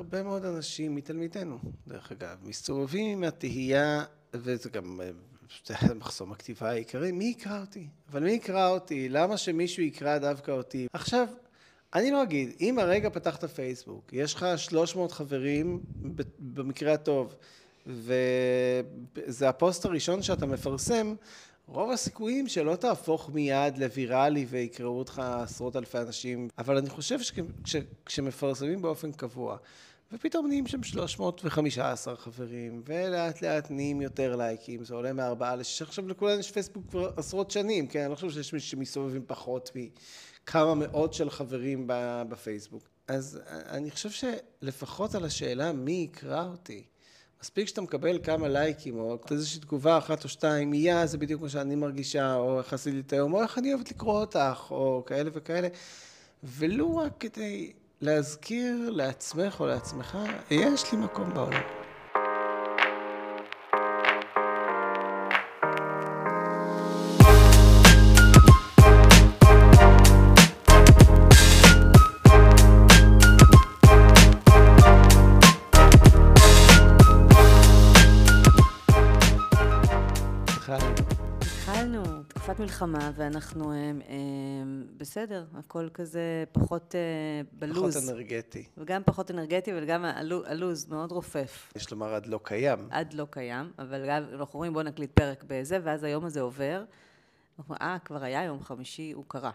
הרבה מאוד אנשים מתלמידינו, דרך אגב, מסתובבים עם התהייה, וזה גם זה מחסום הכתיבה העיקרי, מי יקרא אותי? אבל מי יקרא אותי? למה שמישהו יקרא דווקא אותי? עכשיו, אני לא אגיד, אם הרגע פתחת פייסבוק, יש לך 300 חברים במקרה הטוב, וזה הפוסט הראשון שאתה מפרסם, רוב הסיכויים שלא תהפוך מיד לוויראלי ויקראו אותך עשרות אלפי אנשים, אבל אני חושב שכשמפרסמים באופן קבוע, ופתאום נהיים שם 315 חברים, ולאט לאט נהיים יותר לייקים, זה עולה מארבעה לשש, עכשיו לכולנו יש פייסבוק כבר עשרות שנים, כן? אני לא חושב שיש מישהו שמסתובב עם פחות מכמה מאות של חברים בפייסבוק. אז אני חושב שלפחות על השאלה מי יקרא אותי, מספיק שאתה מקבל כמה לייקים, או איזושהי תגובה אחת או שתיים, יא, זה בדיוק מה שאני מרגישה, או איך עשיתי את היום, או איך אני אוהבת לקרוא אותך, או כאלה וכאלה, ולו רק כדי להזכיר לעצמך או לעצמך, יש לי מקום בעולם. מלחמה, ואנחנו אה, אה, בסדר, הכל כזה פחות אה, בלוז. פחות אנרגטי. וגם פחות אנרגטי, וגם הלוז מאוד רופף. יש לומר עד לא קיים. עד לא קיים, אבל אנחנו אומרים בואו נקליט פרק בזה, ואז היום הזה עובר. אנחנו אה, כבר היה יום חמישי, הוא קרה.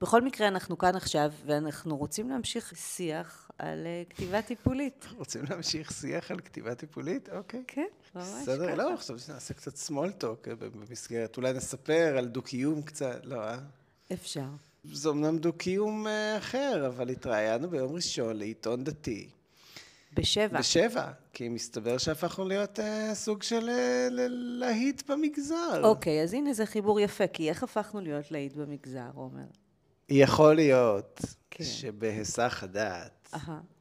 בכל מקרה, אנחנו כאן עכשיו, ואנחנו רוצים להמשיך שיח על uh, כתיבה טיפולית. רוצים להמשיך שיח על כתיבה טיפולית? אוקיי. כן, ממש ככה. בסדר, לא, עכשיו שנעשה קצת small talk אה, במסגרת. אולי נספר על דו-קיום קצת, לא, אה? אפשר. זה אמנם דו-קיום uh, אחר, אבל התראיינו ביום ראשון לעיתון דתי. בשבע. בשבע, כי מסתבר שהפכנו להיות uh, סוג של להיט במגזר. אוקיי, אז הנה זה חיבור יפה, כי איך הפכנו להיות להיט במגזר, עומר? יכול להיות כן. שבהיסח הדעת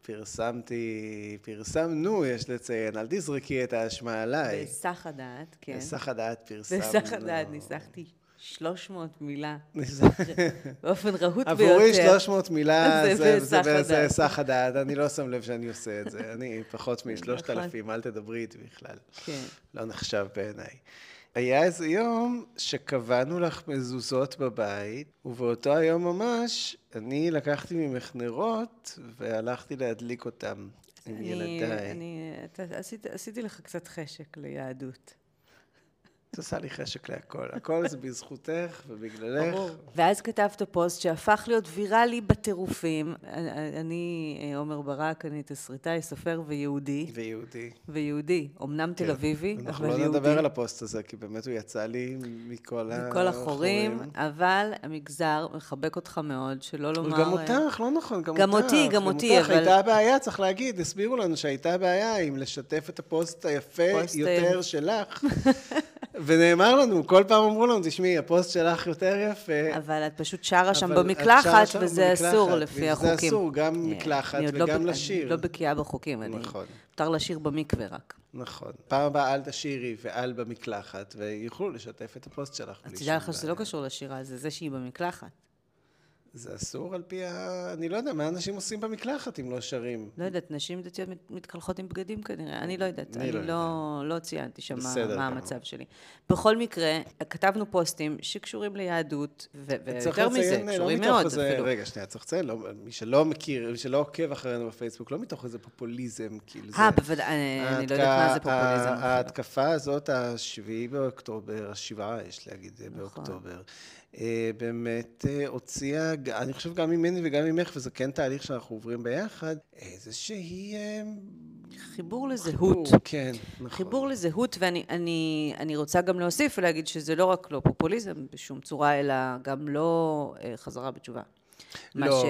פרסמתי, פרסמנו, יש לציין, אל תזרקי את האשמה עליי. בהיסח הדעת, כן. בהיסח הדעת פרסמנו. בהיסח הדעת ניסחתי 300 מילה, באופן רהוט ביותר. עבורי 300 מילה זה בהיסח הדעת, אני לא שם לב שאני עושה את זה. אני פחות מ-3,000, נכון. אל תדברי איתי בכלל. כן. לא נחשב בעיניי. היה איזה יום שקבענו לך מזוזות בבית, ובאותו היום ממש אני לקחתי ממך נרות והלכתי להדליק אותם עם ילדיי. אני, אתה, עשיתי, עשיתי לך קצת חשק ליהדות. את עושה לי חשק להכל. הכל זה בזכותך ובגללך. ואז כתבת פוסט שהפך להיות ויראלי בטירופים. אני עומר ברק, אני תסריטאי, סופר ויהודי. ויהודי. ויהודי. אמנם כן. תל אביבי, אבל יהודי. אנחנו לא נדבר על הפוסט הזה, כי באמת הוא יצא לי מכל החורים. מכל החורים, אבל המגזר מחבק אותך מאוד, שלא לומר... גם אותך, לא נכון, גם, אותך. גם אותי, גם אותי, אבל... הייתה בעיה, צריך להגיד, הסבירו לנו שהייתה בעיה עם לשתף את הפוסט היפה יותר שלך. ונאמר לנו, כל פעם אמרו לנו, תשמעי, הפוסט שלך יותר יפה. אבל את פשוט שרה שם במקלחת, וזה אסור לפי החוקים. וזה אסור, גם מקלחת לא וגם לשיר. אני לא בקיאה בחוקים, נכון. מותר לשיר במקווה רק. נכון. פעם הבאה אל תשירי ואל במקלחת, ויוכלו לשתף את הפוסט שלך. את תדע לך שזה לא קשור לשירה, זה זה שהיא במקלחת. זה אסור על פי ה... אני לא יודע, מה אנשים עושים במקלחת אם לא שרים? לא יודעת, נשים דתיות מתקלחות עם בגדים כנראה, אני לא יודעת, אני, אני לא, לא, לא ציינתי שם מה, מה המצב שלי. בכל מקרה, כתבנו פוסטים שקשורים ליהדות, ויותר מזה, לא קשורים לא מאוד איזה, אפילו. רגע, שנייה, צריך לציין, לא, מי שלא מכיר, מי שלא עוקב אחרינו בפייסבוק, לא מתוך איזה פופוליזם, כאילו זה... אה, בוודאי, אני לא יודעת מה זה פופוליזם. ההתקפה הזאת, השביעי באוקטובר, השבעה, יש להגיד, נכון. באוקטובר. אה, באמת אה, הוציאה, אני חושב גם ממני וגם ממך, וזה כן תהליך שאנחנו עוברים ביחד, איזושהי... אה, חיבור לזהות. חיבור, כן, נכון. חיבור לזהות, ואני אני, אני רוצה גם להוסיף ולהגיד שזה לא רק לא פופוליזם בשום צורה, אלא גם לא חזרה בתשובה. מה לא, ש...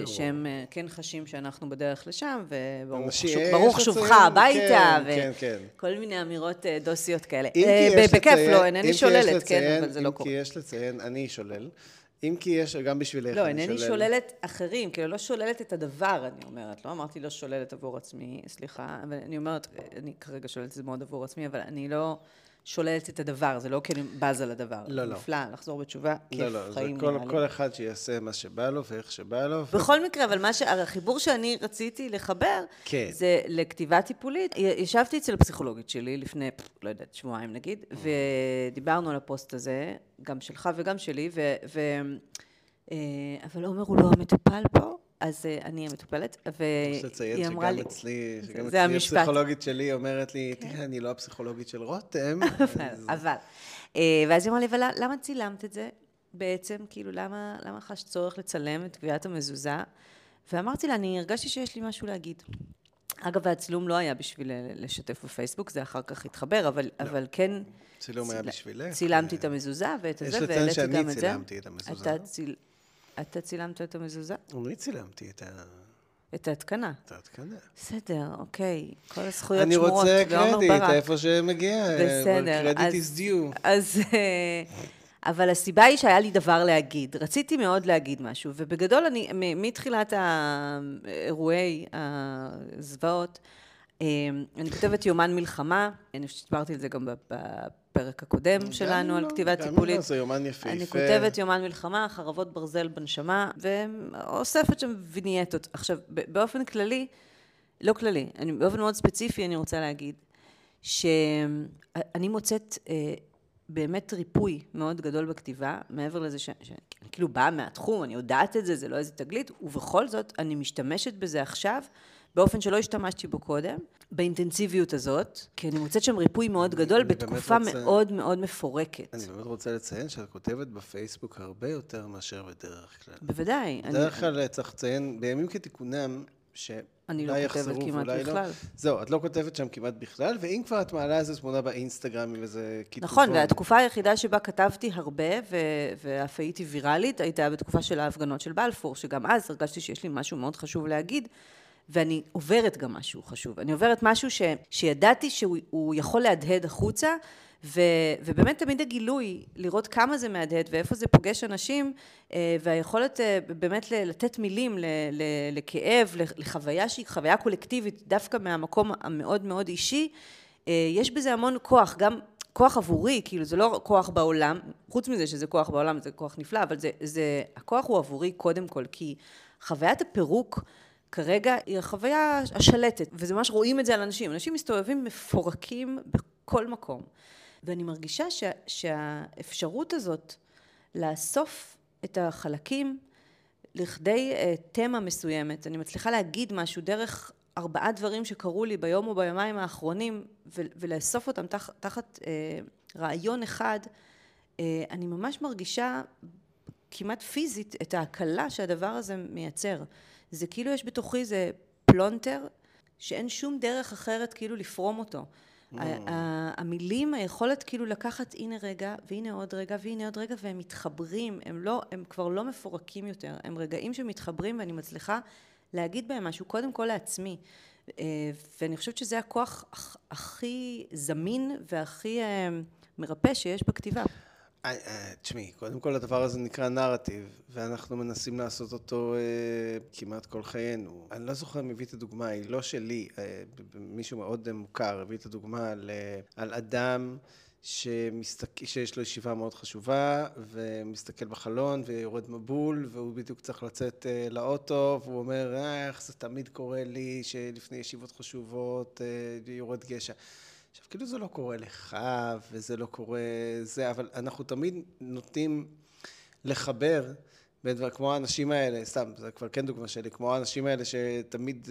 לא. שהם אה, כן חשים שאנחנו בדרך לשם, וברוך שובך הביתה, כן, כן, וכל כן. מיני אמירות אה, דוסיות כאלה. אה, בכיף, לא, אינני שוללת, כן, אבל זה לא קורה. אם כי יש לציין, אני שולל. אם כי יש, גם בשבילך, לא, אינני שוללת אחרים, כאילו לא שוללת את הדבר, אני אומרת. לא אמרתי לא שוללת עבור עצמי, סליחה, אבל אני אומרת, אני כרגע שוללת את זה מאוד עבור עצמי, אבל אני לא שוללת את הדבר, זה לא כי אני בזה לדבר. לא, לא. נפלא, לחזור בתשובה, כיף, לא, לא, חיים כל, נראה לי. כל אחד שיעשה מה שבא לו ואיך שבא לו. בכל מקרה, אבל מה ש... החיבור שאני רציתי לחבר, כן. זה לכתיבה טיפולית. ישבתי אצל הפסיכולוגית שלי לפני, לא יודעת, שבועיים נגיד, ודיברנו על הפוסט הזה, גם שלך וגם שלי, ו... ו... אה, אבל עומר הוא לא המטופל פה, אז אה, אני המטופלת, יש והיא לציין אמרה שגם לי... אצלי, שגם זה אצלי המשפט. כן. הפסיכולוגית שלי אומרת לי, תראה, אני לא הפסיכולוגית של רותם. אז- אבל, אה, ואז היא אמרה לי, אבל למה צילמת את זה בעצם? כאילו, למה, למה חשת צורך לצלם את קביעת המזוזה? ואמרתי לה, אני הרגשתי שיש לי משהו להגיד. אגב, הצילום לא היה בשביל אה, לשתף בפייסבוק, זה אחר כך התחבר, אבל, אבל כן... צילום היה ציל- בשבילך. צילמתי את המזוזה ואת יש הזה, לציין והעליתי שאני גם את זה. צילמתי את המזוזה. אתה, ציל... אתה צילמת את המזוזה? אני צילמתי את ה- את ההתקנה. את ההתקנה. בסדר, אוקיי. כל הזכויות אני שמורות. רוצה לעומר קרדיט, ברק. איפה שמגיע. בסדר, קרדיט אז- is due. אז... אה, אבל הסיבה היא שהיה לי דבר להגיד. רציתי מאוד להגיד משהו, ובגדול אני, מתחילת האירועי הזוועות, אה, אני כותבת יומן מלחמה, אני חושבת שדיברתי על זה גם בפרק הקודם שלנו, על לא, כתיבה טיפולית. לא, זה יומן יפהפה. אני כותבת יומן מלחמה, חרבות ברזל בנשמה, ואוספת שם וינייטות. עכשיו, באופן כללי, לא כללי, אני, באופן מאוד ספציפי אני רוצה להגיד, שאני מוצאת אה, באמת ריפוי מאוד גדול בכתיבה, מעבר לזה שאני כאילו באה מהתחום, אני יודעת את זה, זה לא איזה תגלית, ובכל זאת אני משתמשת בזה עכשיו. באופן שלא השתמשתי בו קודם, באינטנסיביות הזאת, כי אני מוצאת שם ריפוי מאוד גדול אני בתקופה רוצה- מאוד מאוד מפורקת. אני באמת רוצה לציין שאת כותבת בפייסבוק הרבה יותר מאשר בדרך כלל. בוודאי. אני- בדרך כלל צריך לציין, בימים כתיקונם, שאולי אני לא כותבת כמעט לא. בכלל. זהו, את לא כותבת שם כמעט בכלל, ואם כבר את מעלה איזה תמונה באינסטגרם עם איזה כיתובון. נכון, והתקופה היחידה שבה כתבתי הרבה, ואף הייתי ויראלית, הייתה בתקופה של ההפגנות של בלפור, שגם אז הרגשתי שיש לי משהו מאוד חשוב להגיד, ואני עוברת גם משהו חשוב. אני עוברת משהו ש- שידעתי שהוא הוא יכול להדהד החוצה, ו- ובאמת תמיד הגילוי, לראות כמה זה מהדהד ואיפה זה פוגש אנשים, אה, והיכולת אה, באמת לתת מילים ל- ל- לכאב, לחוויה שהיא חוויה קולקטיבית, דווקא מהמקום המאוד מאוד אישי, אה, יש בזה המון כוח, גם כוח עבורי, כאילו זה לא כוח בעולם, חוץ מזה שזה כוח בעולם, זה כוח נפלא, אבל זה, זה, הכוח הוא עבורי קודם כל, כי חוויית הפירוק כרגע היא החוויה השלטת, וזה ממש רואים את זה על אנשים. אנשים מסתובבים מפורקים בכל מקום. ואני מרגישה שה, שהאפשרות הזאת לאסוף את החלקים לכדי uh, תמה מסוימת, אני מצליחה להגיד משהו דרך ארבעה דברים שקרו לי ביום או ביומיים האחרונים, ו- ולאסוף אותם תח, תחת uh, רעיון אחד, uh, אני ממש מרגישה כמעט פיזית את ההקלה שהדבר הזה מייצר. זה כאילו יש בתוכי איזה פלונטר שאין שום דרך אחרת כאילו לפרום אותו. ה- המילים, היכולת כאילו לקחת הנה רגע, והנה עוד רגע, והנה עוד רגע, והם מתחברים, הם לא, הם כבר לא מפורקים יותר, הם רגעים שמתחברים ואני מצליחה להגיד בהם משהו, קודם כל לעצמי. אה, ואני חושבת שזה הכוח הכ- הכי זמין והכי אה, מרפא שיש בכתיבה. אה, אה, תשמעי, קודם כל הדבר הזה נקרא נרטיב, ואנחנו מנסים לעשות אותו אה, כמעט כל חיינו. אני לא זוכר מי הביא את הדוגמה, היא לא שלי, מישהו מאוד מוכר הביא את הדוגמה על, על אדם שמסתק... שיש לו ישיבה מאוד חשובה, ומסתכל בחלון ויורד מבול, והוא בדיוק צריך לצאת לאוטו, והוא אומר, "אה, איך זה תמיד קורה לי שלפני ישיבות חשובות יורד גשם. עכשיו, כאילו זה לא קורה לך, וזה לא קורה זה, אבל אנחנו תמיד נוטים לחבר בין דבר, כמו האנשים האלה, סתם, זה כבר כן דוגמה שלי, כמו האנשים האלה שתמיד,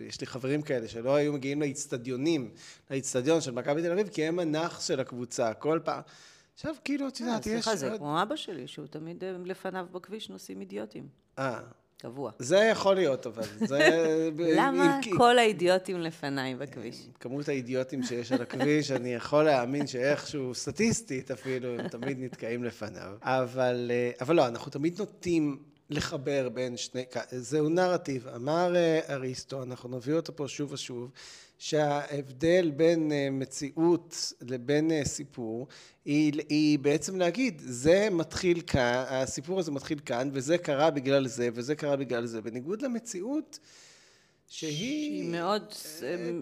יש לי חברים כאלה שלא היו מגיעים לאיצטדיונים, לאיצטדיון של מכבי תל אביב, כי הם הנאחס של הקבוצה, כל פעם. עכשיו, כאילו, את יודעת, יש... אה, סליחה, זה כמו אבא שלי, שהוא תמיד אה, לפניו בכביש נוסעים אידיוטים. אה, קבוע. זה יכול להיות, אבל זה... למה עם- כל האידיוטים לפניי בכביש? כמות האידיוטים שיש על הכביש, אני יכול להאמין שאיכשהו, סטטיסטית אפילו, הם תמיד נתקעים לפניו. אבל, אה, אבל לא, אנחנו תמיד נוטים לחבר בין שני... זהו נרטיב. אמר אה, אריסטו, אנחנו נביא אותו פה שוב ושוב, שההבדל בין אה, מציאות לבין אה, סיפור, היא, היא בעצם להגיד, זה מתחיל כאן, הסיפור הזה מתחיל כאן, וזה קרה בגלל זה, וזה קרה בגלל זה. בניגוד למציאות, שהיא... שהיא מאוד...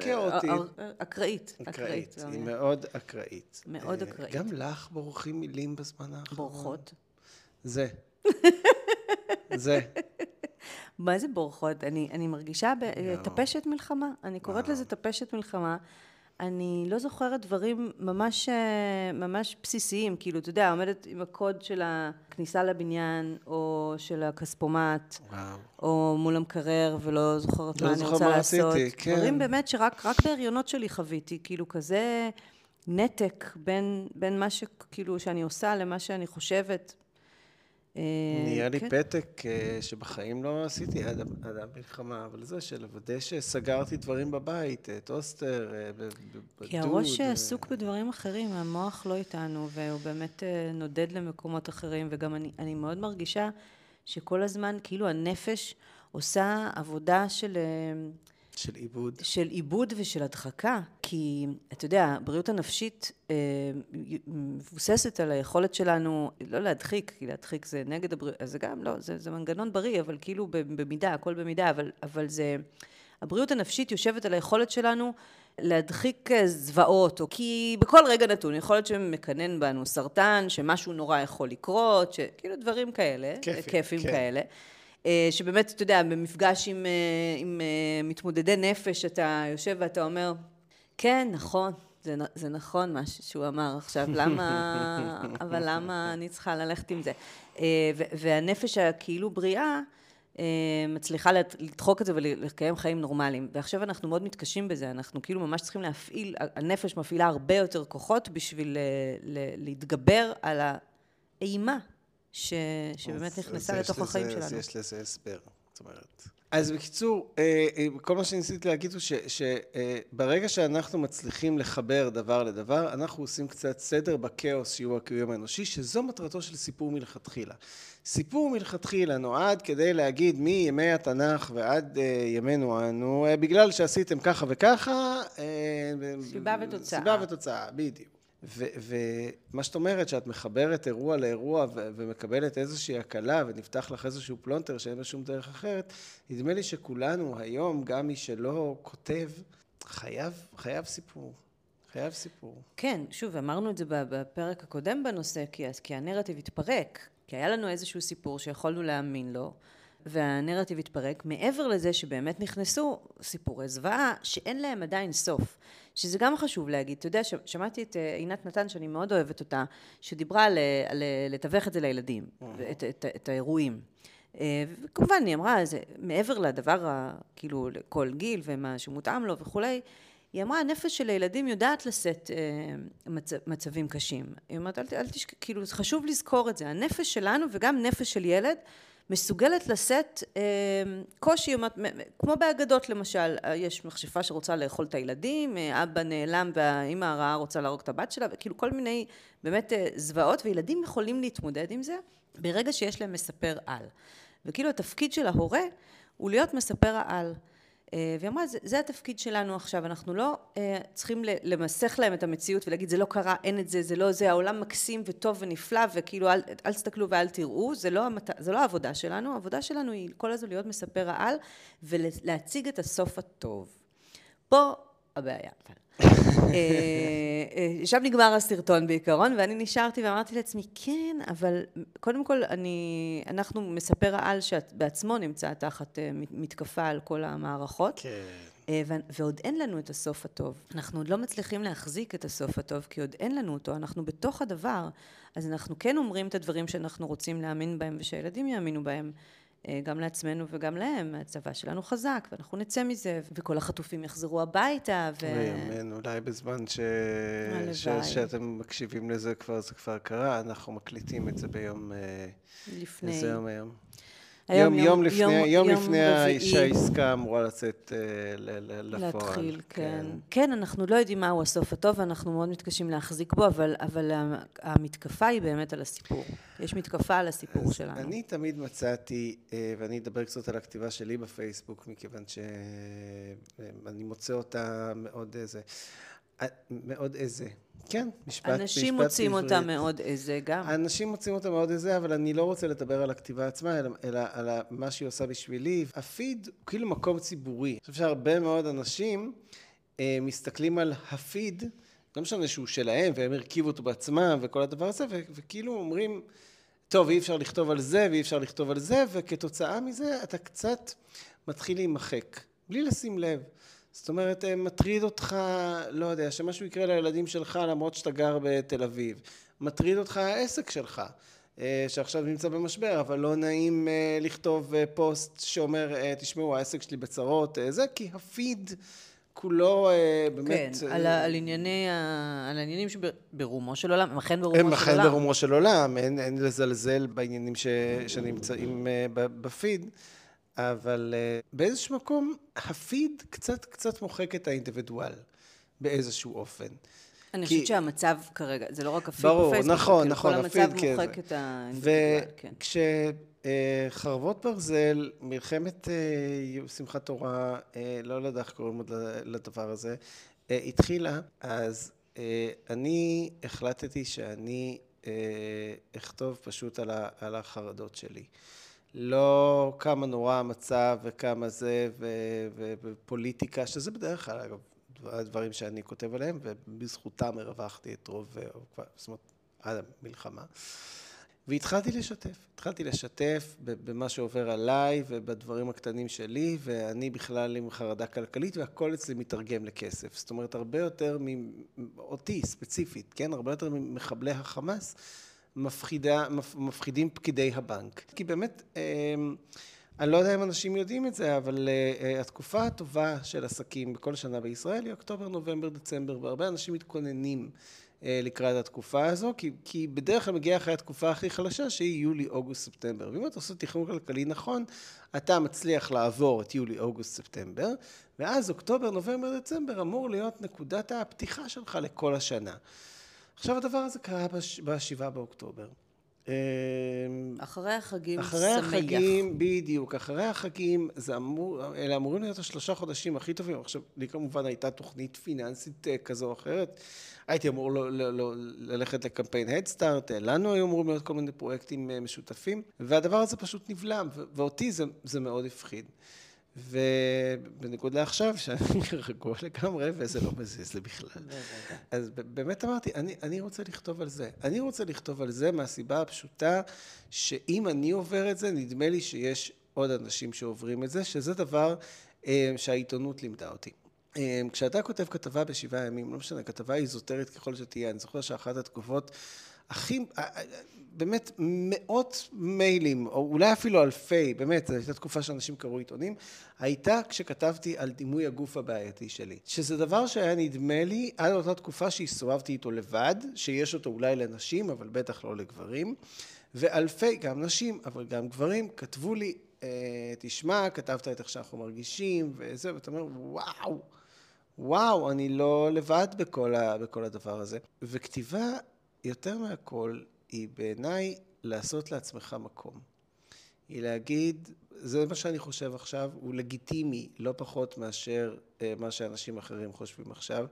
כאוטית. אקראית. אקראית. היא מאוד אקראית. מאוד אקראית. גם לך בורחים מילים בזמן האחרון. בורחות. זה. זה. מה זה בורחות? אני, אני מרגישה ב... טפשת מלחמה. אני קוראת לזה טפשת מלחמה. אני לא זוכרת דברים ממש, ממש בסיסיים, כאילו, אתה יודע, עומדת עם הקוד של הכניסה לבניין, או של הכספומט, וואו. או מול המקרר, ולא זוכרת לא מה אני זוכר רוצה מה לעשות. עשיתי, כן. דברים באמת שרק רק בהריונות שלי חוויתי, כאילו, כזה נתק בין, בין מה שכאילו, שאני עושה למה שאני חושבת. נהיה לי כן. פתק אה, שבחיים לא עשיתי עד המלחמה, אבל זה של לוודא שסגרתי דברים בבית, אה, טוסטר, אה, בדוד. כי הראש עסוק בדברים אחרים, המוח לא איתנו, והוא באמת נודד למקומות אחרים, וגם אני, אני מאוד מרגישה שכל הזמן, כאילו הנפש עושה עבודה של, של עיבוד. של עיבוד ושל הדחקה. כי, אתה יודע, הבריאות הנפשית אה, מבוססת על היכולת שלנו, לא להדחיק, כי להדחיק זה נגד הבריאות, אז זה גם, לא, זה, זה מנגנון בריא, אבל כאילו במידה, הכל במידה, אבל, אבל זה... הבריאות הנפשית יושבת על היכולת שלנו להדחיק אה, זוועות, או כי בכל רגע נתון יכול להיות שמקנן בנו סרטן, שמשהו נורא יכול לקרות, שכאילו דברים כאלה, כיפים, כיפים כן. כאלה. אה, שבאמת, אתה יודע, במפגש עם, אה, עם אה, מתמודדי נפש, אתה יושב ואתה אומר, כן, נכון, זה, זה נכון מה שהוא אמר עכשיו, למה, אבל למה אני צריכה ללכת עם זה? והנפש הכאילו בריאה, אה, מצליחה לדחוק את זה ולקיים חיים נורמליים. ועכשיו אנחנו מאוד מתקשים בזה, אנחנו כאילו ממש צריכים להפעיל, הנפש מפעילה הרבה יותר כוחות בשביל להתגבר על האימה ש, שבאמת נכנסה לתוך לזה- החיים אז שלנו. יש לזה הסבר, זאת אומרת. אז בקיצור, אה, אה, כל מה שניסיתי להגיד הוא שברגע שאנחנו מצליחים לחבר דבר לדבר, אנחנו עושים קצת סדר בכאוס שהוא הקיום האנושי, שזו מטרתו של סיפור מלכתחילה. סיפור מלכתחילה נועד כדי להגיד מימי התנ"ך ועד אה, ימינו אנו, אה, בגלל שעשיתם ככה וככה... אה, סיבה ותוצאה. סיבה ותוצאה, בדיוק. ומה שאת אומרת, שאת מחברת אירוע לאירוע ומקבלת איזושהי הקלה ונפתח לך איזשהו פלונטר שאין לו שום דרך אחרת, נדמה לי שכולנו היום, גם מי שלא כותב, חייב, חייב סיפור. חייב סיפור. כן, שוב, אמרנו את זה בפרק הקודם בנושא, כי, כי הנרטיב התפרק, כי היה לנו איזשהו סיפור שיכולנו להאמין לו, והנרטיב התפרק, מעבר לזה שבאמת נכנסו סיפורי זוועה שאין להם עדיין סוף. שזה גם חשוב להגיד, אתה יודע, ש- שמעתי את אה, עינת נתן, שאני מאוד אוהבת אותה, שדיברה על, אה, על אה, לתווך את זה לילדים, את, את, את האירועים. וכמובן, היא אמרה, זה מעבר לדבר, ה- כאילו, לכל גיל ומה שמותאם לו וכולי, היא אמרה, הנפש של הילדים יודעת לשאת אה, מצ, מצבים קשים. היא אומרת, אל, אל תשכח, כאילו, חשוב לזכור את זה. הנפש שלנו וגם נפש של ילד מסוגלת לשאת אה, קושי, כמו באגדות למשל, אה, יש מכשפה שרוצה לאכול את הילדים, אה, אבא נעלם והאימא הרעה רוצה להרוג את הבת שלה, וכאילו כל מיני באמת אה, זוועות, וילדים יכולים להתמודד עם זה ברגע שיש להם מספר על. וכאילו התפקיד של ההורה הוא להיות מספר העל. אה, והיא אמרה, זה, זה התפקיד שלנו עכשיו, אנחנו לא אה, צריכים למסך להם את המציאות ולהגיד, זה לא קרה, אין את זה, זה לא זה, העולם מקסים וטוב ונפלא, וכאילו, אל, אל תסתכלו ואל תראו, זה לא, המת... זה לא העבודה שלנו, העבודה שלנו היא כל הזמן להיות מספר העל ולהציג את הסוף הטוב. פה הבעיה. אה, אה, שם נגמר הסרטון בעיקרון, ואני נשארתי ואמרתי לעצמי, כן, אבל קודם כל, אני, אנחנו מספר העל שבעצמו נמצא תחת אה, מת- מתקפה על כל המערכות. כן. ועוד אין לנו את הסוף הטוב. אנחנו עוד לא מצליחים להחזיק את הסוף הטוב, כי עוד אין לנו אותו, אנחנו בתוך הדבר. אז אנחנו כן אומרים את הדברים שאנחנו רוצים להאמין בהם, ושהילדים יאמינו בהם, גם לעצמנו וגם להם. הצבא שלנו חזק, ואנחנו נצא מזה, וכל החטופים יחזרו הביתה, ו... אוי, אמן, אולי בזמן ש... ש... שאתם מקשיבים לזה כבר, זה כבר קרה, אנחנו מקליטים את זה ביום... אה, לפני... איזה יום היום? היום יום, יום לפני, יום, יום לפני. שהעסקה אמורה לצאת אה, לפועל. להתחיל, כן. כן, אנחנו לא יודעים מהו הסוף הטוב, ואנחנו מאוד מתקשים להחזיק בו, אבל, אבל המתקפה היא באמת על הסיפור. יש מתקפה על הסיפור שלנו. אני תמיד מצאתי, אה, ואני אדבר קצת על הכתיבה שלי בפייסבוק, מכיוון שאני מוצא אותה מאוד איזה... מאוד איזה. כן, משפט, אנשים משפט מוצאים אותה מאוד איזה גם. אנשים מוצאים אותה מאוד איזה, אבל אני לא רוצה לדבר על הכתיבה עצמה, אלא, אלא על מה שהיא עושה בשבילי. הפיד הוא כאילו מקום ציבורי. אני חושב שהרבה מאוד אנשים אה, מסתכלים על הפיד, לא משנה שהוא שלהם, והם הרכיבו אותו בעצמם וכל הדבר הזה, ו- וכאילו אומרים, טוב, אי אפשר לכתוב על זה ואי אפשר לכתוב על זה, וכתוצאה מזה אתה קצת מתחיל להימחק, בלי לשים לב. זאת אומרת, אה, מטריד אותך, לא יודע, שמשהו יקרה לילדים שלך למרות שאתה גר בתל אביב. מטריד אותך העסק שלך, אה, שעכשיו נמצא במשבר, אבל לא נעים אה, לכתוב פוסט שאומר, תשמעו, העסק שלי בצרות, זה, כי הפיד כולו באמת... כן, על, על, ענייני, על העניינים שברומו של עולם, הם אכן ברומו של עולם. הם אכן ברומו של עולם, אין, אין לזלזל בעניינים ש, שנמצאים בפיד. אבל אה, באיזשהו מקום הפיד קצת קצת מוחק את האינדיבידואל באיזשהו אופן. אני כי... חושבת שהמצב כרגע, זה לא רק הפיד ברור, בפייסבוק, נכון, כאילו נכון, כל המצב כן. מוחק את האינדיבידואל, כן. וכשחרבות אה, ברזל, מלחמת אה, שמחת תורה, לא יודע איך קוראים עוד לדבר הזה, התחילה, אז אני החלטתי שאני אכתוב פשוט על החרדות שלי. לא כמה נורא המצב וכמה זה ופוליטיקה, שזה בדרך כלל, אגב, הדברים שאני כותב עליהם, ובזכותם הרווחתי את רוב, זאת אומרת, עד המלחמה. והתחלתי לשתף, התחלתי לשתף במה שעובר עליי ובדברים הקטנים שלי, ואני בכלל עם חרדה כלכלית, והכל אצלי מתרגם לכסף. זאת אומרת, הרבה יותר מאותי ספציפית, כן? הרבה יותר ממחבלי החמאס. מפחידה, מפחידים פקידי הבנק. כי באמת, אמ, אני לא יודע אם אנשים יודעים את זה, אבל אה, אה, התקופה הטובה של עסקים בכל שנה בישראל היא אוקטובר, נובמבר, דצמבר, והרבה אנשים מתכוננים אה, לקראת התקופה הזו, כי, כי בדרך כלל מגיעה אחרי התקופה הכי חלשה, שהיא יולי, אוגוסט, ספטמבר. ואם אתה עושה תכנון כלכלי נכון, אתה מצליח לעבור את יולי, אוגוסט, ספטמבר, ואז אוקטובר, נובמבר, דצמבר אמור להיות נקודת הפתיחה שלך לכל השנה. עכשיו הדבר הזה קרה בשבעה באוקטובר. אמ, אחרי החגים אחרי שמח. אחרי החגים, בדיוק, אחרי החגים, זה אמור, אלה אמורים להיות השלושה חודשים הכי טובים. עכשיו, לי כמובן הייתה תוכנית פיננסית אה, כזו או אחרת. הייתי אמור לא, לא, לא, ללכת לקמפיין הדסטארט, לנו היו אמורים להיות כל מיני פרויקטים אה, משותפים, והדבר הזה פשוט נבלם, ואותי זה, זה מאוד הפחיד. ובניגוד לעכשיו, שאני רגוע לגמרי, וזה לא מזיז לי בכלל. אז באמת אמרתי, אני, אני רוצה לכתוב על זה. אני רוצה לכתוב על זה מהסיבה הפשוטה, שאם אני עובר את זה, נדמה לי שיש עוד אנשים שעוברים את זה, שזה דבר אה, שהעיתונות לימדה אותי. אה, כשאתה כותב כתבה בשבעה ימים, לא משנה, כתבה איזוטרית ככל שתהיה, אני זוכר שאחת התגובות הכי, אה, אה, באמת מאות מיילים, או אולי אפילו אלפי, באמת, זו הייתה תקופה שאנשים קראו עיתונים, הייתה כשכתבתי על דימוי הגוף הבעייתי שלי. שזה דבר שהיה נדמה לי עד אותה תקופה שהסתובבתי איתו לבד, שיש אותו אולי לנשים, אבל בטח לא לגברים, ואלפי, גם נשים, אבל גם גברים, כתבו לי, אה, תשמע, כתבת את איך שאנחנו מרגישים, וזה, ואתה אומר, וואו. וואו, אני לא לבד בכל, ה, בכל הדבר הזה. וכתיבה יותר מהכל, היא בעיניי לעשות לעצמך מקום. היא להגיד, זה מה שאני חושב עכשיו, הוא לגיטימי לא פחות מאשר אה, מה שאנשים אחרים חושבים עכשיו.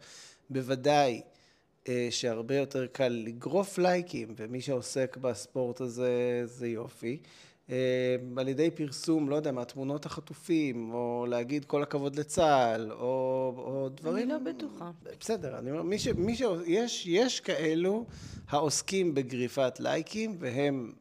בוודאי אה, שהרבה יותר קל לגרוף לייקים, ומי שעוסק בספורט הזה זה יופי. אה, על ידי פרסום, לא יודע, מהתמונות החטופים, או להגיד כל הכבוד לצה"ל, או, או דברים... אני לא בטוחה. בסדר, אני אומר, מי ש... מי ש... יש, יש כאלו העוסקים בגריפת לייקים, והם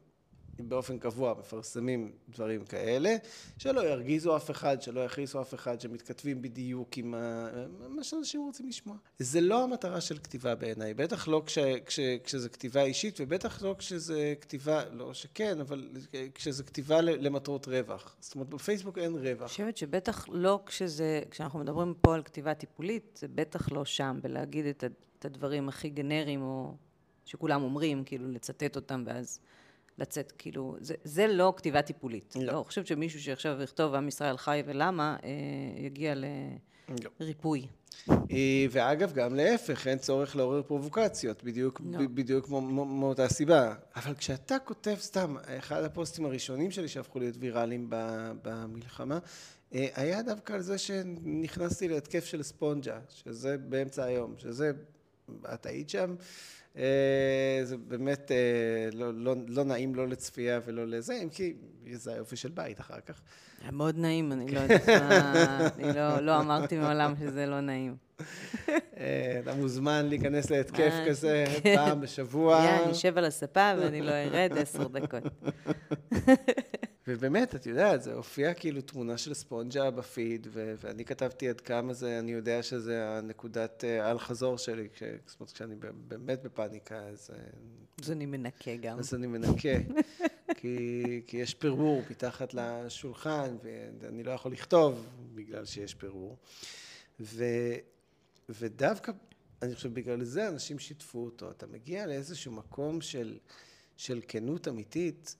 באופן קבוע מפרסמים דברים כאלה, שלא ירגיזו אף אחד, שלא יכעיסו אף אחד, שמתכתבים בדיוק עם ה... מה שאנשים רוצים לשמוע. זה לא המטרה של כתיבה בעיניי, בטח לא כש, כש, כשזה כתיבה אישית, ובטח לא כשזה כתיבה, לא שכן, אבל כשזה כתיבה למטרות רווח. זאת אומרת, בפייסבוק אין רווח. אני חושבת שבטח לא כשזה, כשאנחנו מדברים פה על כתיבה טיפולית, זה בטח לא שם, בלהגיד את הדברים הכי גנריים, או שכולם אומרים, כאילו לצטט אותם ואז... לצאת, כאילו, זה, זה לא כתיבה טיפולית. לא. לא, חושבת שמישהו שעכשיו יכתוב עם ישראל חי ולמה, אה, יגיע לריפוי. אה, ואגב, גם להפך, אין צורך לעורר פרובוקציות, בדיוק, לא. בדיוק מאותה סיבה. אבל כשאתה כותב סתם, אחד הפוסטים הראשונים שלי שהפכו להיות ויראליים במלחמה, אה, היה דווקא על זה שנכנסתי להתקף של ספונג'ה, שזה באמצע היום, שזה, את היית שם, זה באמת אה, לא, לא, לא נעים לא לצפייה ולא לזה, אם כי זה היופי של בית אחר כך. היה מאוד נעים, אני לא יודעת מה, אני לא, לא אמרתי מעולם שזה לא נעים. אתה מוזמן להיכנס להתקף כזה כן. פעם בשבוע. אני אשב על הספה ואני לא ארד עשר דקות. ובאמת, את יודעת, זה הופיע כאילו תמונה של ספונג'ה בפיד, ו- ואני כתבתי עד כמה זה, אני יודע שזה הנקודת אה, אל-חזור שלי, כש- זאת אומרת, כשאני באמת בפאניקה, אז... אה, אז אני מנקה גם. אז אני מנקה, כי, כי יש פירור מתחת לשולחן, ואני לא יכול לכתוב בגלל שיש פירור. ו, ודווקא, אני חושב, בגלל זה אנשים שיתפו אותו. אתה מגיע לאיזשהו מקום של, של כנות אמיתית,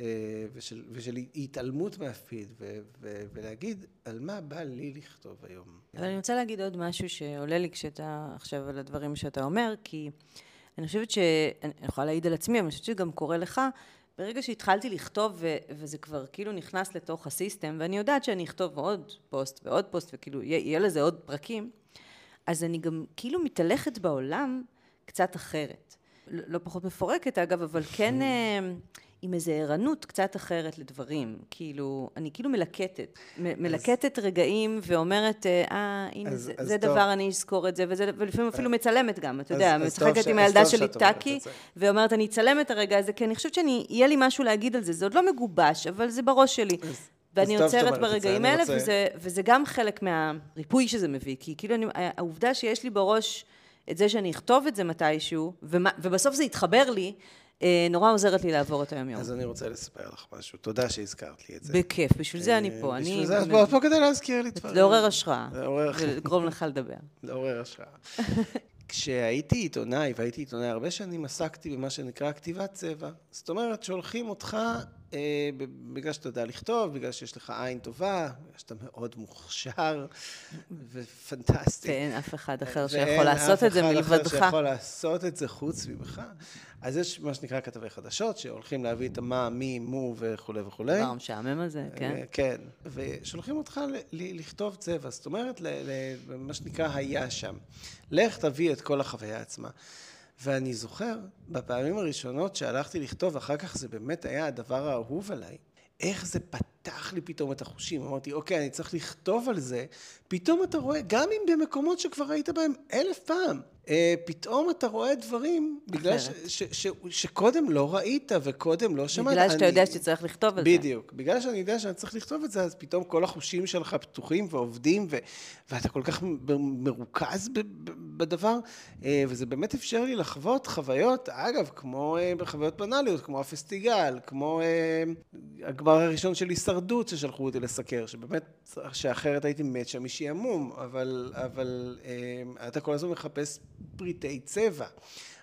אה, ושל, ושל התעלמות מהפיד, ו, ו, ולהגיד על מה בא לי לכתוב היום. אבל אני רוצה להגיד עוד משהו שעולה לי כשאתה עכשיו על הדברים שאתה אומר, כי אני חושבת ש... אני יכולה להעיד על עצמי, אבל אני חושבת שגם קורה לך, ברגע שהתחלתי לכתוב, ו- וזה כבר כאילו נכנס לתוך ה system, ואני יודעת שאני אכתוב עוד פוסט ועוד פוסט, וכאילו יהיה, יהיה לזה עוד פרקים, אז אני גם כאילו מתהלכת בעולם קצת אחרת. לא, לא פחות מפורקת אגב, אבל כן... אה, עם איזו ערנות קצת אחרת לדברים. כאילו, אני כאילו מלקטת. מלקטת רגעים ואומרת, אה, הנה, אז, זה, אז זה דבר, אני אזכור את זה, וזה, ולפעמים אפילו מצלמת גם, אתה יודע, משחקת עם הילדה שלי טאקי, ואומרת, אני אצלם את הרגע הזה, כי אני חושבת שיהיה לי משהו להגיד על זה. זה עוד לא מגובש, אבל זה בראש שלי. אז... ואני עוצרת ברגעים האלה, רוצה... וזה, וזה גם חלק מהריפוי שזה מביא, כי כאילו אני, העובדה שיש לי בראש את זה שאני אכתוב את זה מתישהו, ומה, ובסוף זה יתחבר לי, אה, נורא עוזרת לי לעבור את היום-יום. אז אני רוצה לספר לך משהו. תודה שהזכרת לי את זה. בכיף, בשביל זה אני פה. בשביל זה את פה כדי להזכיר לי דברים. לעורר השראה. ולגרום לך לדבר. לעורר השראה. כשהייתי עיתונאי, והייתי עיתונאי הרבה שנים, עסקתי במה שנקרא כתיבת צבע. זאת אומרת, שולחים אותך אה, בגלל שאתה יודע לכתוב, בגלל שיש לך עין טובה, בגלל שאתה מאוד מוכשר ופנטסטי. ואין אף אחד אחר שיכול לעשות את זה מלבדך. ואין אף אחד אחר שיכול לעשות את זה חוץ ממך. אז יש מה שנקרא כתבי חדשות, שהולכים להביא את המה, מי, מו וכולי וכולי. דבר משעמם הזה, כן. אה, כן, ושולחים אותך לכתוב צבע, זאת אומרת, מה שנקרא היה שם. לך תביא את כל החוויה עצמה. ואני זוכר, בפעמים הראשונות שהלכתי לכתוב, אחר כך זה באמת היה הדבר האהוב עליי, איך זה פתח לי פתאום את החושים. אמרתי, אוקיי, אני צריך לכתוב על זה. פתאום אתה רואה, גם אם במקומות שכבר היית בהם אלף פעם, פתאום אתה רואה דברים, בגלל ש, ש, ש, שקודם לא ראית וקודם לא שמעת. בגלל שאתה אני, יודע שצריך לכתוב את זה. בדיוק. בגלל שאני יודע שאני צריך לכתוב את זה, אז פתאום כל החושים שלך פתוחים ועובדים, ו, ואתה כל כך מרוכז ב, ב, בדבר, אה, וזה באמת אפשר לי לחוות חוויות, אגב, כמו אה, בחוויות בנאליות, כמו הפסטיגל, כמו הגבר הראשון של הישרדות ששלחו אותי לסקר, שבאמת, שאחרת הייתי מת שם משעמום, אבל, אבל אתה כל הזמן מחפש פריטי צבע.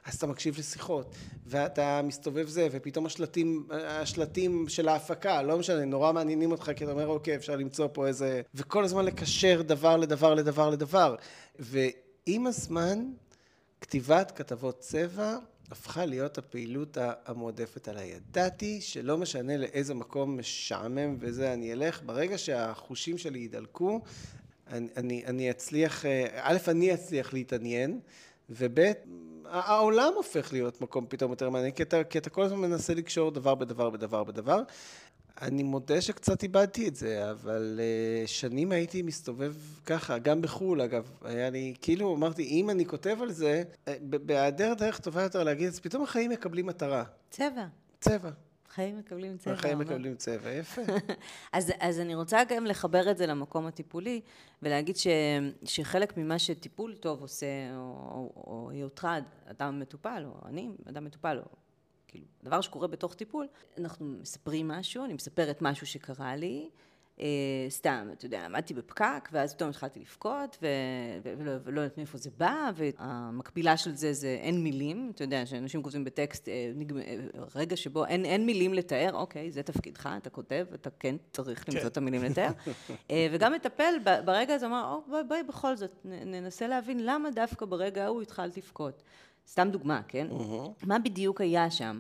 אז אתה מקשיב לשיחות, ואתה מסתובב זה, ופתאום השלטים, השלטים של ההפקה, לא משנה, נורא מעניינים אותך, כי אתה אומר, אוקיי, אפשר למצוא פה איזה... וכל הזמן לקשר דבר לדבר לדבר לדבר. ועם הזמן, כתיבת כתבות צבע הפכה להיות הפעילות המועדפת עליי. ידעתי שלא משנה לאיזה מקום משעמם וזה אני אלך, ברגע שהחושים שלי ידלקו, אני, אני, אני אצליח, א', אני אצליח להתעניין, וב' העולם הופך להיות מקום פתאום יותר מעניין, כי אתה, כי אתה כל הזמן מנסה לקשור דבר בדבר בדבר בדבר. אני מודה שקצת איבדתי את זה, אבל uh, שנים הייתי מסתובב ככה, גם בחו"ל אגב, היה לי, כאילו אמרתי, אם אני כותב על זה, אה, בהיעדר דרך טובה יותר להגיד, אז פתאום החיים מקבלים מטרה. צבע. צבע. החיים מקבלים צבע. החיים מקבלים צבע, יפה. אז, אז אני רוצה גם לחבר את זה למקום הטיפולי, ולהגיד ש, שחלק ממה שטיפול טוב עושה, או היותך אדם מטופל, או אני אדם מטופל, או כאילו, דבר שקורה בתוך טיפול, אנחנו מספרים משהו, אני מספרת משהו שקרה לי, סתם, אתה יודע, עמדתי בפקק, ואז פתאום התחלתי לבכות, ולא, ולא יודעת מאיפה זה בא, והמקבילה של זה זה אין מילים, אתה יודע, שאנשים כותבים בטקסט, אה, נגמ... רגע שבו אין, אין מילים לתאר, אוקיי, זה תפקידך, אתה כותב, אתה כן צריך למצוא כן. את המילים לתאר, אה, וגם מטפל ברגע הזה, אמר, או, בואי, בואי בכל זאת, ננסה להבין למה דווקא ברגע ההוא התחלת לבכות. סתם דוגמה, כן? מה בדיוק היה שם?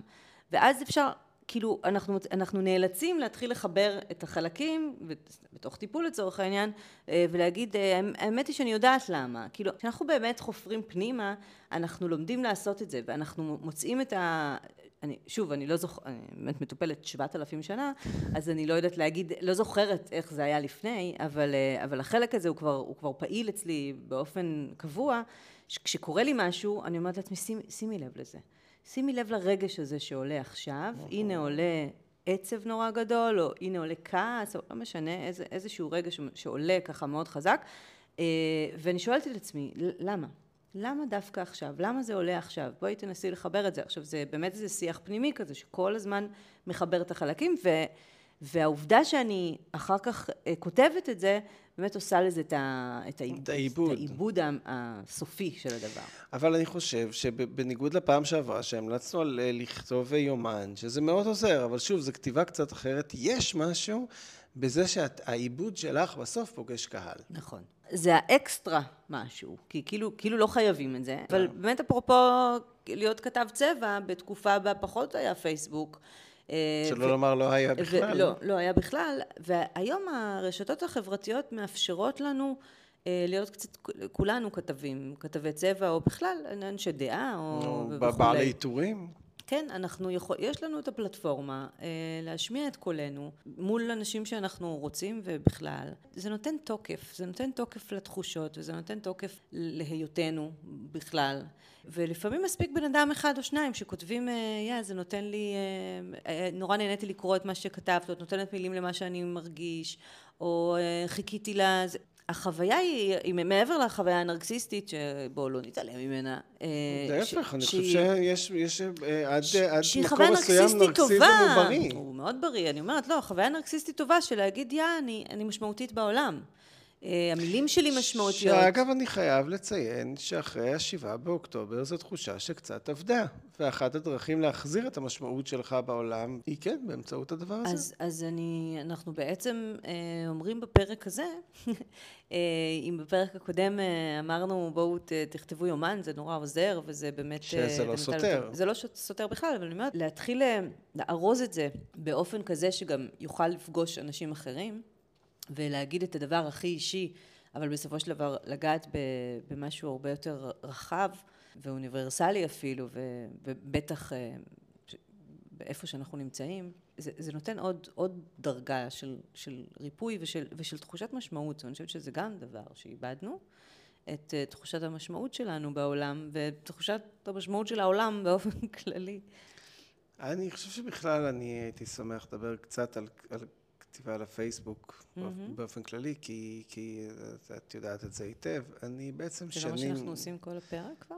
ואז אפשר כאילו, אנחנו, אנחנו נאלצים להתחיל לחבר את החלקים, בתוך טיפול לצורך העניין, אה, ולהגיד, אה, האמת היא שאני יודעת למה. כאילו, כשאנחנו באמת חופרים פנימה, אנחנו לומדים לעשות את זה, ואנחנו מוצאים את ה... אני, שוב, אני לא זוכרת, אני באמת מטופלת שבעת אלפים שנה, אז אני לא יודעת להגיד, לא זוכרת איך זה היה לפני, אבל, אה, אבל החלק הזה הוא כבר, הוא כבר פעיל אצלי באופן קבוע. כשקורה לי משהו, אני אומרת לעצמי, שימי לב לזה. שימי לב לרגש הזה שעולה עכשיו, נכון. הנה עולה עצב נורא גדול, או הנה עולה כעס, או לא משנה, איזה, איזשהו רגש שעולה ככה מאוד חזק, אה, ואני שואלת את עצמי, למה? למה דווקא עכשיו? למה זה עולה עכשיו? בואי תנסי לחבר את זה. עכשיו, זה באמת איזה שיח פנימי כזה, שכל הזמן מחבר את החלקים, ו... והעובדה שאני אחר כך אה, כותבת את זה, באמת עושה לזה את, ה, את, העיבוד, את העיבוד, את העיבוד הסופי של הדבר. אבל אני חושב שבניגוד לפעם שעברה, שהמלצנו על אה, לכתוב יומן, שזה מאוד עוזר, אבל שוב, זו כתיבה קצת אחרת, יש משהו בזה שהעיבוד שלך בסוף פוגש קהל. נכון. זה האקסטרה משהו, כי כאילו, כאילו לא חייבים את זה, אבל כן. באמת אפרופו להיות כתב צבע, בתקופה בה פחות היה פייסבוק, אה, שלא לומר לא היה בכלל. לא, לא היה בכלל, והיום הרשתות החברתיות מאפשרות לנו אה, להיות קצת, כולנו כתבים, כתבי צבע, או בכלל אנשי דעה, או וכולי. בעלי עיטורים. כן, אנחנו יכול, יש לנו את הפלטפורמה אה, להשמיע את קולנו מול אנשים שאנחנו רוצים ובכלל. זה נותן תוקף, זה נותן תוקף לתחושות וזה נותן תוקף להיותנו בכלל. ולפעמים מספיק בן אדם אחד או שניים שכותבים, יא, זה נותן לי, אה, אה, נורא נהניתי לקרוא את מה שכתבת, או את נותנת מילים למה שאני מרגיש, או אה, חיכיתי לה, החוויה היא, היא מעבר לחוויה הנרקסיסטית, שבואו לא נתעלם ממנה. להפך, אני חושב שיש יש, עד, עד מקום מסוים נרקסיזם הוא בריא. הוא מאוד בריא, אני אומרת, לא, חוויה נרקסיסטית טובה של להגיד, יא, אני, אני משמעותית בעולם. אה, המילים שלי משמעותיות. שאגב, אני חייב לציין שאחרי השבעה באוקטובר זו תחושה שקצת עבדה. ואחת הדרכים להחזיר את המשמעות שלך בעולם היא כן, באמצעות הדבר הזה. אז, אז אני, אנחנו בעצם אה, אומרים בפרק הזה, אה, אם בפרק הקודם אה, אמרנו בואו ת, תכתבו יומן, זה נורא עוזר וזה באמת... שזה אה, לא סותר. זה לא סותר בכלל, אבל אני אומרת, להתחיל לארוז את זה באופן כזה שגם יוכל לפגוש אנשים אחרים. ולהגיד את הדבר הכי אישי, אבל בסופו של דבר לגעת במשהו הרבה יותר רחב ואוניברסלי אפילו, ובטח אה, באיפה שאנחנו נמצאים, זה, זה נותן עוד, עוד דרגה של, של ריפוי ושל, ושל תחושת משמעות. ואני חושבת שזה גם דבר שאיבדנו, את uh, תחושת המשמעות שלנו בעולם, ותחושת המשמעות של העולם באופן כללי. אני חושב שבכלל אני הייתי שמח לדבר קצת על, על כתיבה לפייסבוק mm-hmm. באופן כללי, כי, כי את יודעת את זה היטב. אני בעצם שנים... זה לא מה שאנחנו עושים כל הפרק כבר?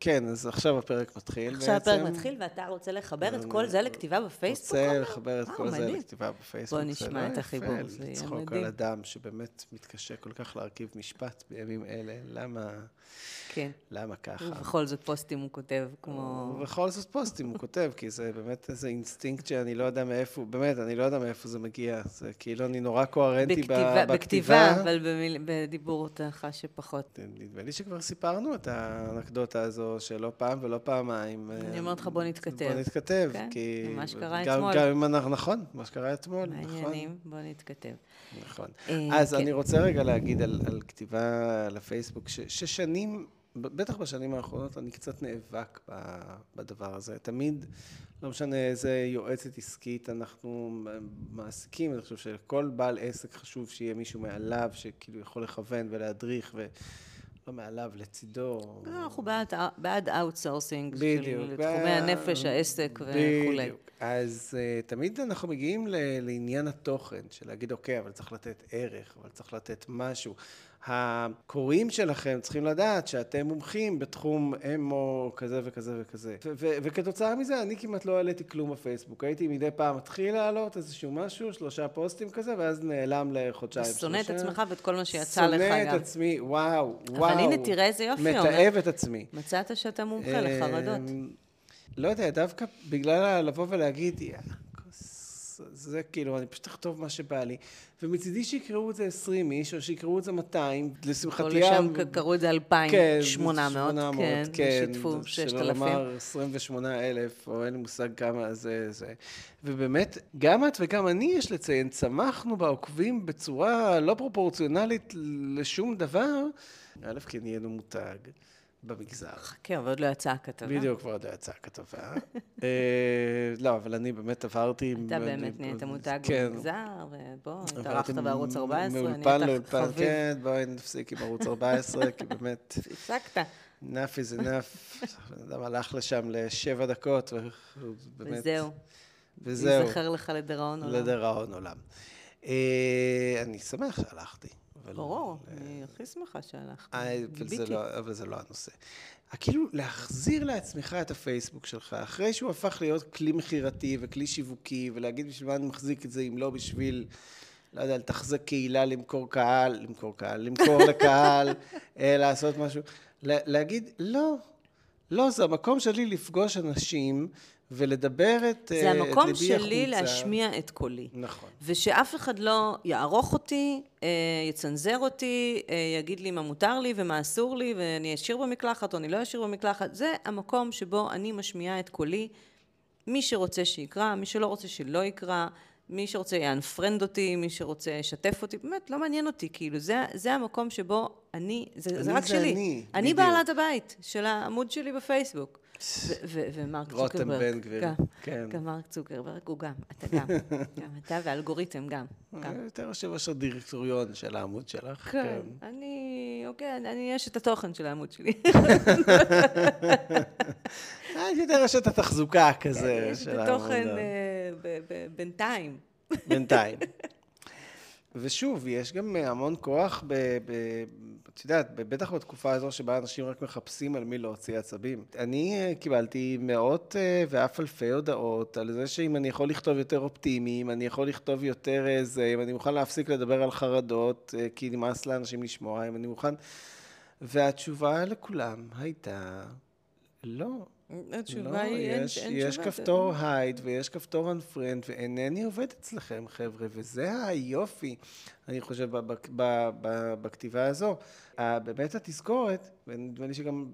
כן, אז עכשיו הפרק מתחיל עכשיו בעצם. עכשיו הפרק מתחיל ואתה רוצה לחבר את כל זה לכתיבה בפייסבוק? רוצה לחבר את כל זה לכתיבה בפייסבוק. בוא נשמע את החיבור, זה יהיה מדהים. לצחוק על אדם שבאמת מתקשה כל כך להרכיב משפט בימים אלה, למה... כן. למה ככה? ובכל זאת פוסטים הוא כותב כמו... ובכל זאת פוסטים הוא כותב, כי זה באמת איזה אינסטינקט שאני לא יודע מאיפה, באמת, אני לא יודע מאיפה זה מגיע. זה כאילו אני נורא קוהרנטי בכתיבה. בכתיבה, אבל במיל... בדיבור אתה חש שפחות. נדמה לי שכבר סיפרנו את האנקדוטה הזו, שלא פעם ולא פעמיים. אני אומרת לך, בוא נתכתב. בוא נתכתב, כן? כי... מה שקרה גם, אתמול. גם אם אנחנו, נכון, מה שקרה אתמול, נכון. בוא נתכתב. נכון. אה, אז כן. אני רוצה רגע להגיד על, על כתיבה לפייסבוק, ש, ששנים... בטח בשנים האחרונות אני קצת נאבק בדבר הזה. תמיד, לא משנה איזה יועצת עסקית אנחנו מעסיקים, אני חושב שלכל בעל עסק חשוב שיהיה מישהו מעליו שכאילו יכול לכוון ולהדריך ו... לא מעליו, לצידו. אנחנו בעד outsourcing, בדיוק. לתחומי הנפש, העסק וכולי. בדיוק. אז אה, תמיד אנחנו מגיעים לעניין התוכן, של להגיד, אוקיי, אבל צריך לתת ערך, אבל צריך לתת משהו. הקוראים שלכם צריכים לדעת שאתם מומחים בתחום אמו כזה וכזה וכזה. וכתוצאה מזה אני כמעט לא העליתי כלום בפייסבוק. הייתי מדי פעם מתחיל להעלות איזשהו משהו, שלושה פוסטים כזה, ואז נעלם לחודשיים. שונא את עצמך ואת כל מה שיצא לך גם. שונא את עצמי, וואו, וואו. אבל הנה, תראה איזה יופי. מתעב את עצמי. מצאת שאתה מומחה לחרדות. לא יודע, דווקא בגלל לבוא ולהגיד, אז זה כאילו, אני פשוט אכתוב מה שבא לי. ומצידי שיקראו את זה 20 איש, או שיקראו את זה 200, לשמחתי... או לשם קראו את זה 2,800, כן, כן, ושיתפו 6,000. שלא לומר 28 אלף, או אין לי מושג כמה זה זה. ובאמת, גם את וגם אני, יש לציין, צמחנו בעוקבים בצורה לא פרופורציונלית לשום דבר. א', כי נהיינו מותג. במגזר. חכה, אבל עוד לא יצאה הכתבה. בדיוק, כבר עוד לא יצאה הכתבה. אה, לא, אבל אני באמת עברתי... אתה באמת נהיית מותג כן. במגזר, ובוא, התארחת בערוץ 14, נהיית חביב. כן, בואי נפסיק עם ערוץ 14, כי באמת... הפסקת. enough is enough. בן אדם הלך לשם לשבע דקות, ובאמת... וזהו. וזהו. ייזכר לך לדיראון עולם. לדיראון עולם. אה, אני שמח שהלכתי. ברור, אני הכי שמחה שהלכת. לא, אבל זה לא הנושא. כאילו להחזיר לעצמך את הפייסבוק שלך, אחרי שהוא הפך להיות כלי מכירתי וכלי שיווקי, ולהגיד בשביל מה אני מחזיק את זה, אם לא בשביל, לא יודע, לתחזק קהילה, למכור קהל, למכור קהל, למכור לקהל, אה, לעשות משהו. להגיד, לא, לא, זה המקום שלי לפגוש אנשים ולדבר את, זה המקום את ליבי שלי החוצה. להשמיע את קולי. נכון. ושאף אחד לא יערוך אותי, אה, יצנזר אותי, אה, יגיד לי מה מותר לי ומה אסור לי, ואני אשאיר במקלחת או אני לא אשאיר במקלחת. זה המקום שבו אני משמיעה את קולי. מי שרוצה שיקרא, מי שלא רוצה שלא יקרא. מי שרוצה יאנפרנד אותי, מי שרוצה ישתף אותי, באמת, לא מעניין אותי, כאילו, זה, זה המקום שבו אני, זה, זה רק זה שלי. אני, אני בעלת הבית של העמוד שלי בפייסבוק. ומרק צוקרברג. רותם בן גביר. כן. גם מרק צוקרברג הוא גם, אתה גם. גם אתה ואלגוריתם גם. יותר יושב ראש הדירקטוריון של העמוד שלך. כן. אני, אוקיי, אני יש את התוכן של העמוד שלי. אני יותר יש את התחזוקה כזה של העמוד. יש את התוכן בינתיים. בינתיים. ושוב, יש גם המון כוח ב... ב את יודעת, בטח בתקופה הזו שבה אנשים רק מחפשים על מי להוציא עצבים. אני אה, קיבלתי מאות אה, ואף אלפי הודעות על זה שאם אני יכול לכתוב יותר אופטימי, אם אני יכול לכתוב יותר איזה, אם אני מוכן להפסיק לדבר על חרדות, אה, כי נמאס לאנשים לשמוע, אם אני מוכן... והתשובה לכולם הייתה, לא. התשובה לא, היא, יש, אין יש תשובה. יש כפתור הייד ויש כפתור unfriend, ואינני עובד אצלכם, חבר'ה, וזה היופי, אני חושב, בכתיבה הזו. באמת התזכורת, ונדמה לי שגם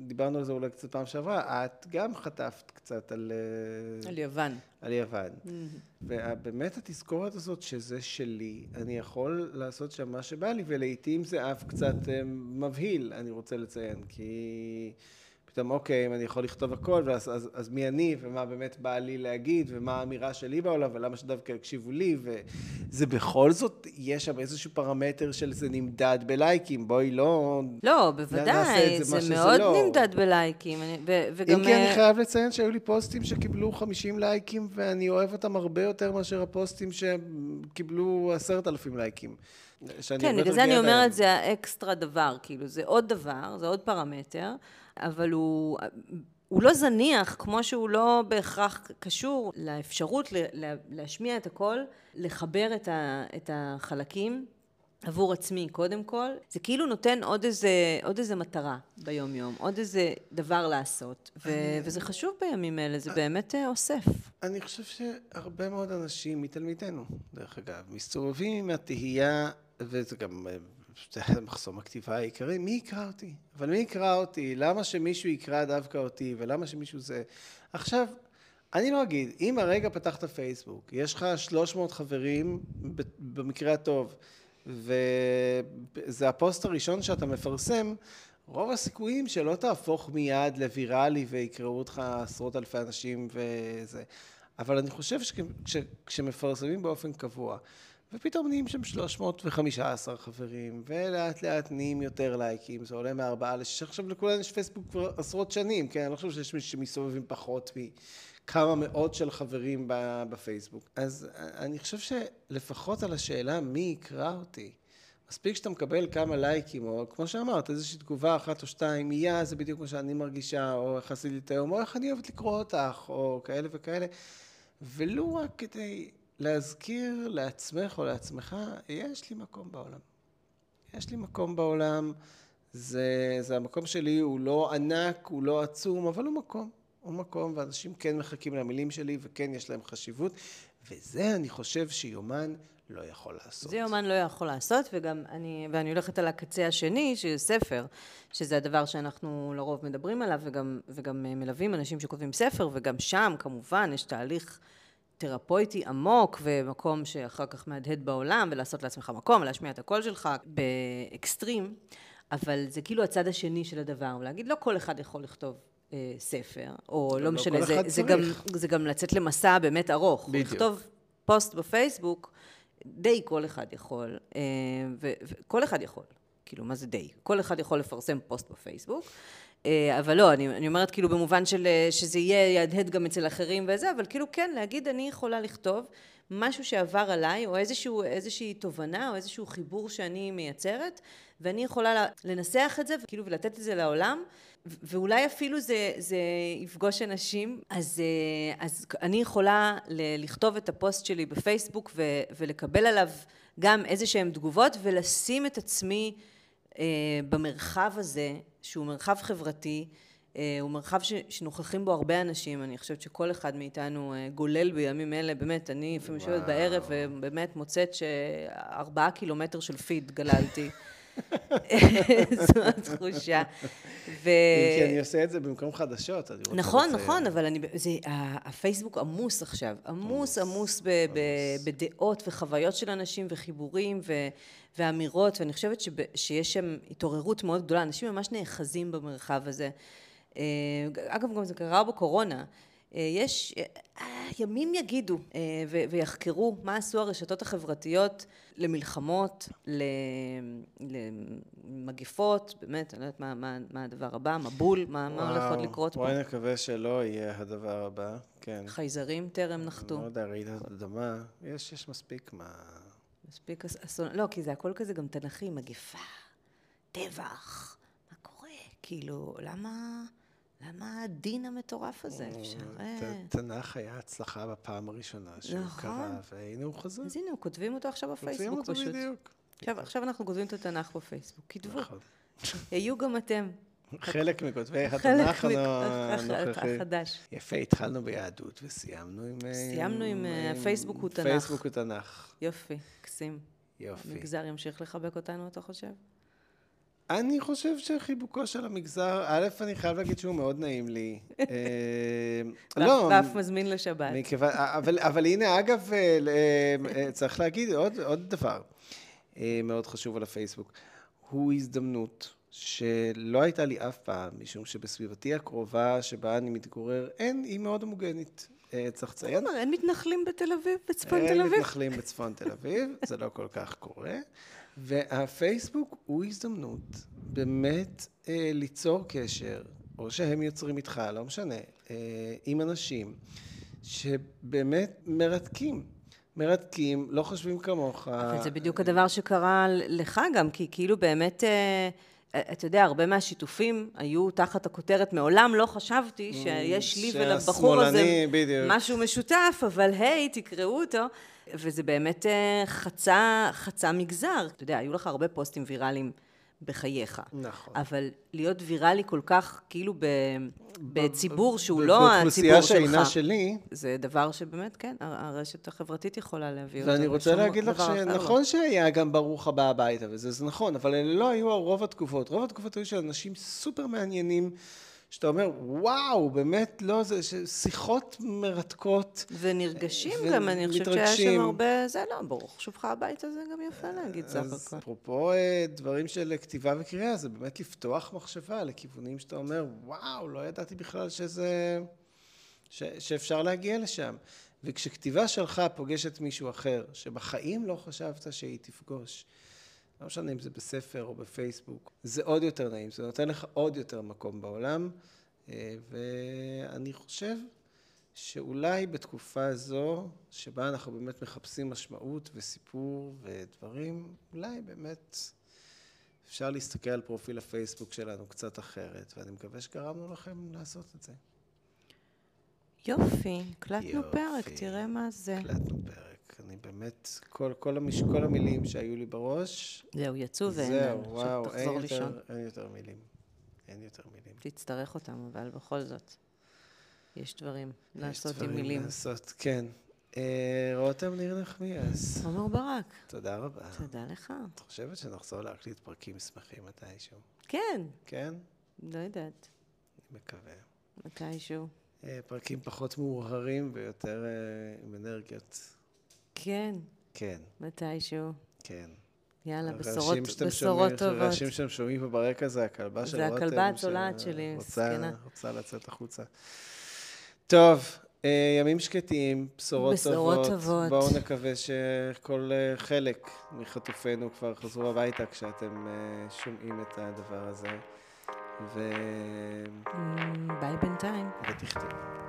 דיברנו על זה אולי קצת פעם שעברה, את גם חטפת קצת על... אה, על יוון. על יוון. Mm-hmm. ובאמת התזכורת הזאת שזה שלי, אני יכול לעשות שם מה שבא לי, ולעיתים זה אף קצת אה, מבהיל, אני רוצה לציין, כי... פתאום, אוקיי, אם אני יכול לכתוב הכל, ואז, אז, אז מי אני, ומה באמת בא לי להגיד, ומה האמירה שלי בעולם, ולמה שדווקא יקשיבו לי, וזה בכל זאת, יש שם איזשהו פרמטר של זה נמדד בלייקים, בואי לא... לא, בוודאי, זה, זה מאוד לא. נמדד בלייקים, ו, וגם... אם כי אני חייב לציין שהיו לי פוסטים שקיבלו 50 לייקים, ואני אוהב אותם הרבה יותר מאשר הפוסטים שקיבלו 10,000 לייקים. כן, בגלל זה אני אומרת, זה האקסטרה דבר, כאילו, זה עוד דבר, זה עוד פרמטר. אבל הוא, הוא לא זניח, כמו שהוא לא בהכרח קשור לאפשרות להשמיע את הקול, לחבר את, ה, את החלקים עבור עצמי קודם כל, זה כאילו נותן עוד איזה, עוד איזה מטרה ביום יום, עוד איזה דבר לעשות, ו- אני... וזה חשוב בימים אלה, זה באמת אה, אוסף. אני חושב שהרבה מאוד אנשים מתלמידינו, דרך אגב, מסתובבים עם התהייה, וזה גם אה, זה מחסום הכתיבה העיקרי, מי יקרא אותי? אבל מי יקרא אותי? למה שמישהו יקרא דווקא אותי? ולמה שמישהו זה... עכשיו, אני לא אגיד, אם הרגע פתחת פייסבוק, יש לך 300 חברים במקרה הטוב, וזה הפוסט הראשון שאתה מפרסם, רוב הסיכויים שלא תהפוך מיד לוויראלי ויקראו אותך עשרות אלפי אנשים וזה. אבל אני חושב שכשמפרסמים באופן קבוע, ופתאום נהיים שם 315 חברים, ולאט לאט נהיים יותר לייקים, זה עולה מארבעה לשש, עכשיו לכולנו יש פייסבוק כבר עשרות שנים, כן? אני לא חושב שיש מישהו שמסתובב עם פחות מכמה מאות של חברים בפייסבוק. אז אני חושב שלפחות על השאלה מי יקרא אותי, מספיק שאתה מקבל כמה לייקים, או כמו שאמרת, איזושהי תגובה אחת או שתיים, יא, זה בדיוק מה שאני מרגישה, או איך עשיתי את היום, או איך אני אוהבת לקרוא אותך, או כאלה וכאלה, ולו רק כדי... להזכיר לעצמך או לעצמך, יש לי מקום בעולם. יש לי מקום בעולם, זה, זה המקום שלי, הוא לא ענק, הוא לא עצום, אבל הוא מקום. הוא מקום, ואנשים כן מחכים למילים שלי, וכן יש להם חשיבות, וזה אני חושב שיומן לא יכול לעשות. זה יומן לא יכול לעשות, וגם אני, ואני הולכת על הקצה השני, שזה ספר, שזה הדבר שאנחנו לרוב מדברים עליו, וגם, וגם מלווים אנשים שכותבים ספר, וגם שם כמובן יש תהליך תרפויטי עמוק, ומקום שאחר כך מהדהד בעולם, ולעשות לעצמך מקום, ולהשמיע את הקול שלך באקסטרים, אבל זה כאילו הצד השני של הדבר, ולהגיד לא כל אחד יכול לכתוב אה, ספר, או לא, לא משנה, זה, זה, גם, זה גם לצאת למסע באמת ארוך. בדיוק. לכתוב פוסט בפייסבוק, די כל אחד יכול, אה, וכל אחד יכול, כאילו, מה זה די? כל אחד יכול לפרסם פוסט בפייסבוק, אה, אבל לא, אני, אני אומרת כאילו במובן של אה, שזה יהיה יהדהד גם אצל אחרים וזה, אבל כאילו כן, להגיד אני יכולה לכתוב משהו שעבר עליי, או איזשהו, איזושהי תובנה, או איזשהו חיבור שאני מייצרת, ואני יכולה לנסח את זה, כאילו, ולתת את זה לעולם, ואולי אפילו זה, זה יפגוש אנשים, אז, אה, אז אני יכולה לכתוב את הפוסט שלי בפייסבוק ו, ולקבל עליו גם איזה שהן תגובות, ולשים את עצמי אה, במרחב הזה, שהוא מרחב חברתי, אה, הוא מרחב ש, שנוכחים בו הרבה אנשים, אני חושבת שכל אחד מאיתנו אה, גולל בימים אלה, באמת, אני לפעמים יושבת בערב ובאמת מוצאת שארבעה קילומטר של פיד גללתי. זו התחושה. ו... כי אני עושה את זה במקום חדשות. נכון, נכון, אבל אני, זה, הפייסבוק עמוס עכשיו, עמוס, עמוס ב, ב, בדעות וחוויות של אנשים וחיבורים ו, ואמירות, ואני חושבת שב, שיש שם התעוררות מאוד גדולה, אנשים ממש נאחזים במרחב הזה. אה, אגב, גם זה קרה בקורונה. אה, יש, אה, ימים יגידו ויחקרו מה עשו הרשתות החברתיות למלחמות, למגפות, באמת, אני לא יודעת מה, מה, מה הדבר הבא, מבול, מה, מה הולך עוד לקרות פה. בואי נקווה שלא יהיה הדבר הבא, כן. חייזרים טרם נחתו. לא יודע, רעידת אדמה, יש, יש מספיק מה... מספיק אסון, לא, כי זה הכל כזה גם תנכי, מגפה, טבח, מה קורה? כאילו, למה... למה הדין המטורף הזה? אה, אפשר... אה. תנ"ך היה הצלחה בפעם הראשונה שהוא נכון. קרא, והנה הוא חזר. אז הנה, כותבים אותו עכשיו בפייסבוק פשוט. בדיוק. עכשיו, אנחנו כותבים את התנ"ך בפייסבוק, כתבו. נכון. היו גם אתם. חלק מכותבי התנ"ך הנוכחי. החדש. יפה, התחלנו ביהדות וסיימנו עם... סיימנו עם פייסבוק הוא תנ"ך. פייסבוק הוא תנ"ך. יופי, קסים. יופי. המגזר ימשיך לחבק אותנו, אתה חושב? אני חושב שחיבוקו של המגזר, א', אני חייב להגיד שהוא מאוד נעים לי. אה, לא. ואף מזמין לשבת. אבל הנה, אגב, אה, אה, צריך להגיד עוד דבר מאוד חשוב על הפייסבוק. הוא הזדמנות שלא הייתה לי אף פעם, משום שבסביבתי הקרובה שבה אני מתגורר, אין, היא מאוד מוגנת. צריך לציין. אין מתנחלים בתל אביב, בצפון תל אביב? אין מתנחלים בצפון תל אביב, זה לא כל כך קורה. והפייסבוק הוא הזדמנות באמת אה, ליצור קשר, או שהם יוצרים איתך, לא משנה, אה, עם אנשים שבאמת מרתקים. מרתקים, לא חושבים כמוך. אבל זה בדיוק הדבר שקרה לך גם, כי כאילו באמת, אה, אתה יודע, הרבה מהשיתופים היו תחת הכותרת, מעולם לא חשבתי mm, שיש לי ולבחור הזה בדיוק. משהו משותף, אבל היי, תקראו אותו. וזה באמת אה, חצה, חצה מגזר. אתה יודע, היו לך הרבה פוסטים ויראליים בחייך. נכון. אבל להיות ויראלי כל כך, כאילו ב, בציבור שהוא לא הציבור שלך. באוכלוסייה שאינה שלי. זה דבר שבאמת, כן, הרשת החברתית יכולה להביא אותו. ואני רוצה להגיד לך שנכון לא. שהיה גם ברוך הבא הביתה, וזה נכון, אבל אלה לא היו רוב התגובות. רוב התגובות היו של אנשים סופר מעניינים. שאתה אומר, וואו, באמת לא, זה שיחות מרתקות. ונרגשים ו- גם, אני חושבת שהיה שם הרבה, זה לא, ברוך שובך הביתה, זה גם יפה להגיד סך הכל. אז אפרופו אה, דברים של כתיבה וקריאה, זה באמת לפתוח מחשבה לכיוונים שאתה אומר, וואו, לא ידעתי בכלל שזה, ש, שאפשר להגיע לשם. וכשכתיבה שלך פוגשת מישהו אחר, שבחיים לא חשבת שהיא תפגוש, לא משנה אם זה בספר או בפייסבוק, זה עוד יותר נעים, זה נותן לך עוד יותר מקום בעולם, אה, ואני חושב שאולי בתקופה הזו, שבה אנחנו באמת מחפשים משמעות וסיפור ודברים, אולי באמת אפשר להסתכל על פרופיל הפייסבוק שלנו קצת אחרת, ואני מקווה שגרמנו לכם לעשות את זה. יופי, הקלטנו פרק, תראה מה זה. הקלטנו פרק. אני באמת, כל, כל, המש, כל המילים שהיו לי בראש... זהו, יצאו ואין זהו, וואו, אין יותר, אין יותר מילים. אין יותר מילים. תצטרך אותם, אבל בכל זאת, יש דברים יש לעשות דברים עם מילים. לעשות, כן. אה, רותם ניר נחמיאס, עומר ברק, תודה רבה. תודה לך. את חושבת שנחזור להקליט פרקים שמחים מתישהו? כן, כן? לא יודעת, אני מקווה. מתישהו. אה, פרקים פחות מאוהרים ויותר אה, עם אנרגיות. כן, כן, מתישהו. כן. יאללה, בשורות, שאתם בשורות שומעים- טובות. הרעשים שאתם שומעים פה ברקע זה הכלבה של זה רותם. הכלבה התולעת שלי, מסכנה. רוצה לצאת החוצה. טוב, אה, ימים שקטים, בשורות בשורות טובות. טובות. בואו נקווה שכל אה, חלק מחטופינו כבר חזרו הביתה כשאתם אה, שומעים את הדבר הזה. ו... אמ, ביי בינתיים. ותכתבו.